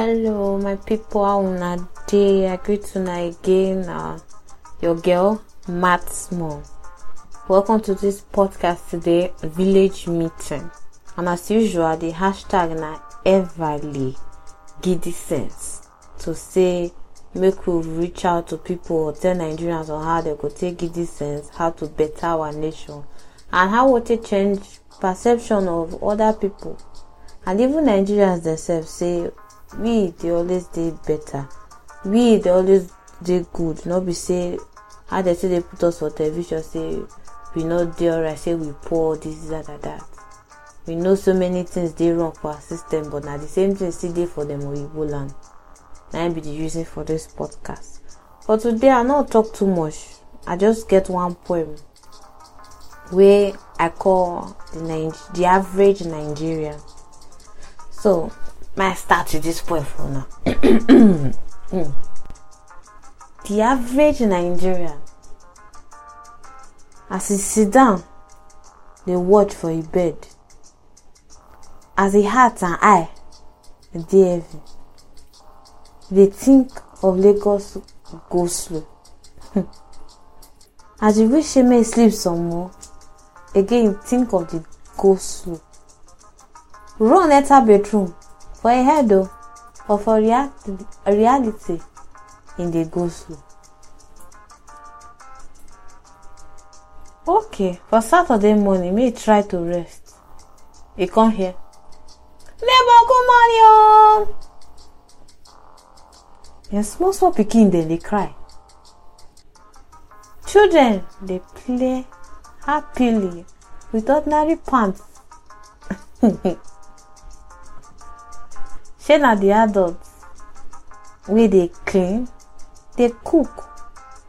Hello, my people. How una day? I greet una again. Uh, your girl, Matt Small. Welcome to this podcast today, Village Meeting. And as usual, the hashtag na everly giddy sense to say make we reach out to people or tell Nigerians on how they could take giddy sense, how to better our nation, and how we take change perception of other people. And even Nigerians themselves say we dey always dey better. We dey always dey good. No be say how they say they put us for television say we no dey alright, say we poor, this, that, and that. We know so many things dey wrong for our system, but na the same thing still dey for them Oyibo land. Na im be the reason for this podcast. But today I no talk too much. I just get one poem wey I call the Nig- the average Nigerian. So may I start with this poem for now. The average Nigerian as he sit down dey watch for e bed. As e heart and eye dey heavy. Dey think of Lagos go slow. As e wish say make sleep some more again think of the go slow. Run enter bedroom Oh, for a head o but for reality reality e dey go slow okay for saturday morning make e try to rest. E come hear neighbor good morning o dem small small pikin dem dey cry. Children dey play happily with ordinary pants shey na the adults wey dey clean dey cook.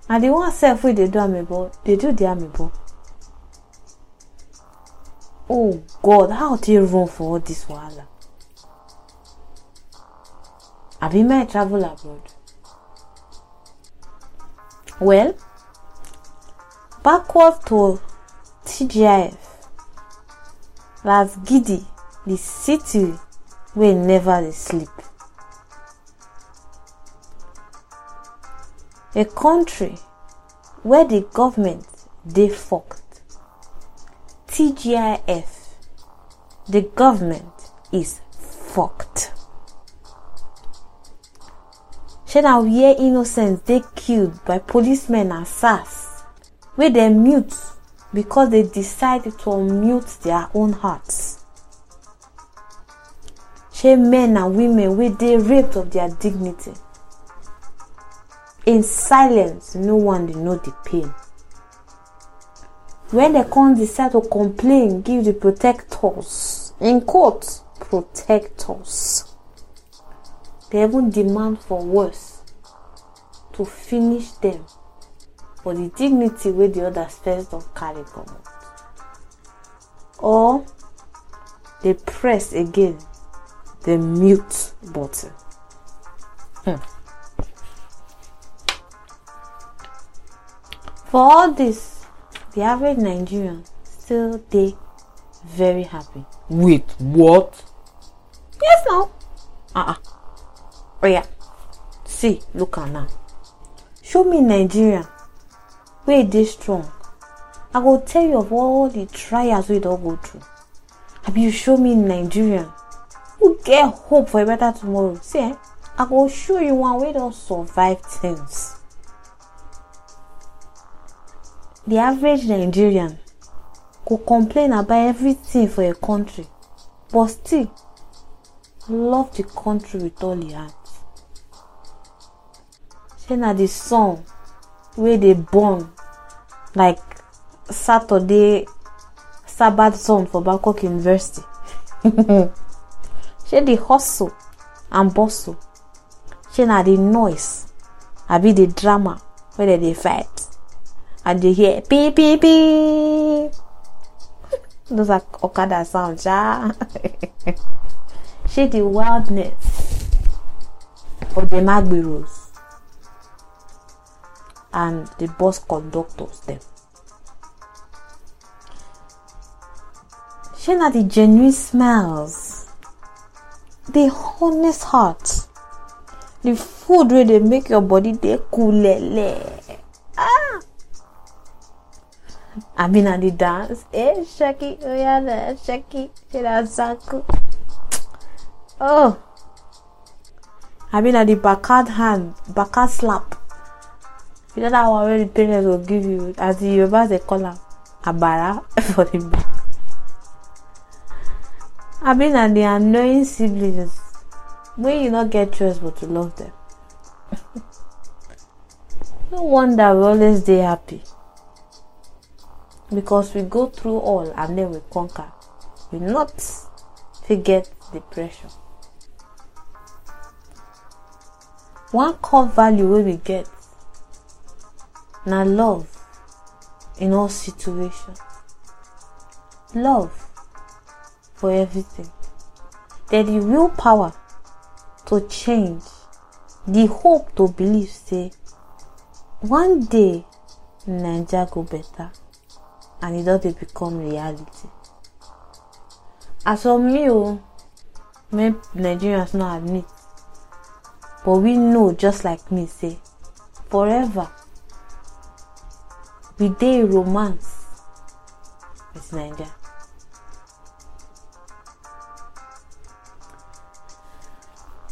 And the one sef wey dey do amebo dey do the amebo oh god how take run for all this wahala? Abi make i travel abroad? Well backward to tgif las gidi the city wey never dey sleep. A country where the government dey tgif the government is fucked. Shey na where innocents dey killed by policemen and sars wey dem mute because they decide to unmute their own hearts shey men and women wey dey raped of their dignity. In silence no one dey know the pain. When dem come decide to complain give the protectors in quote protectors. Dem even demand for worse to finish dem for the dignity wey the others first don carry or dey press again the mute button. Hmm. For all this, the average Nigerian still dey very happy. Wait, what? Yes now. Uh-uh. Oh yeah. See, look at now. Show me Nigerian wey dey strong. I go tell you of all the trials we don go through. Abi you show me Nigerian who get hope for a better tomorrow. See eh, I go show you one wey don survive things. The average Nigerian go complain about everything for a country but still love the country with all e heart. Shey na the sun wey dey burn like Saturday Sabbath sun for Bangkok University. Shey the hustle and bustle. Shey na the noise abi the drama dem dey fight and dey hear pee pee pee. Those are Okada sound sha. Shey the wildness of the magberos and the bus conductors dem. shey na the genuine smiles the honest heart. The food wey dey make your body dey kulele ah! Abi na the dance. Eh shaki oya na shaki na zanku oh! Abi na the backhand hand backhand slap. You know that one wey the parents go give you as the yoruba dey call am abara for the back abi na the annoying siblings. Wey you not get choice but to love them. No wonder we always dey happy. Because we go through all and then we conquer. We not forget get depression. One core value wey we get na love in all situations. Love for everything. Then the real power to change the hope to believe say one day naija go better and don dey become reality. As for me o make nigerians no admit but we know just like me say forever we dey romance with naija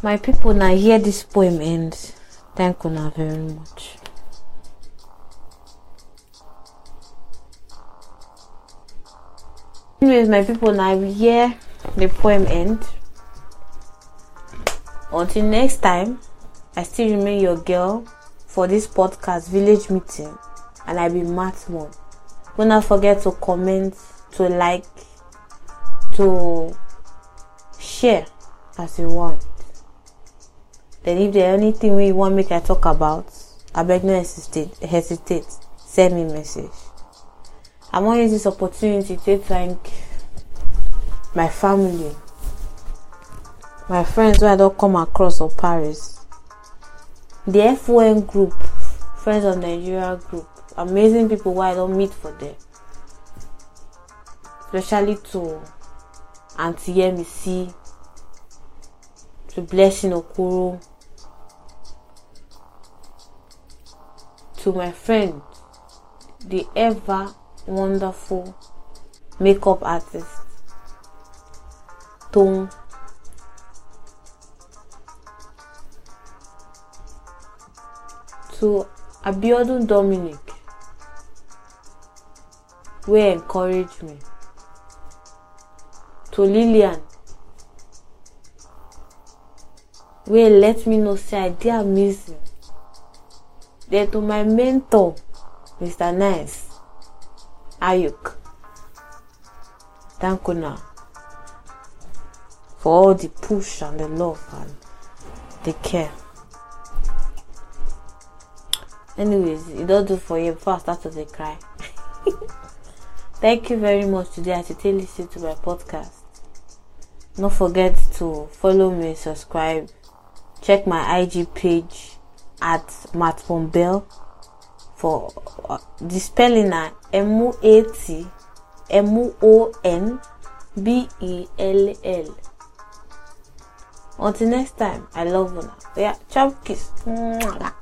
my people now hear this poem end thank una very much. anyways my people now hear the poem end. Until next time i still remain your girl for this podcast village meeting and i be matt mom do not forget to comment to like to share as you want then if there anything wey you want make i talk about abeg no hesitate hesitate send me message. I wan use this opportunity to thank my family my friends wey i don come across for paris the fon group friends of nigeria group amazing people wey i don meet for there. Especially to aunty yemisi to blessing okoro to my friend the ever wonderful makeup artist Tom to Abiodun Dominic wey encourage me. To Lillian wey let me know say I dey amazing then to my mentor Mr. Nice Ayuk thank una for all the push and the love and the care. Anyways, e don do for you start to dey cry. Thank you very much today as you take lis to my podcast. Don't forget to follow me, subscribe, check my IG page at Matt Bombell for uh, the spelling na M O A T M O N B E L L. Until next time, I love you. Yeah, chop kiss. Mwah.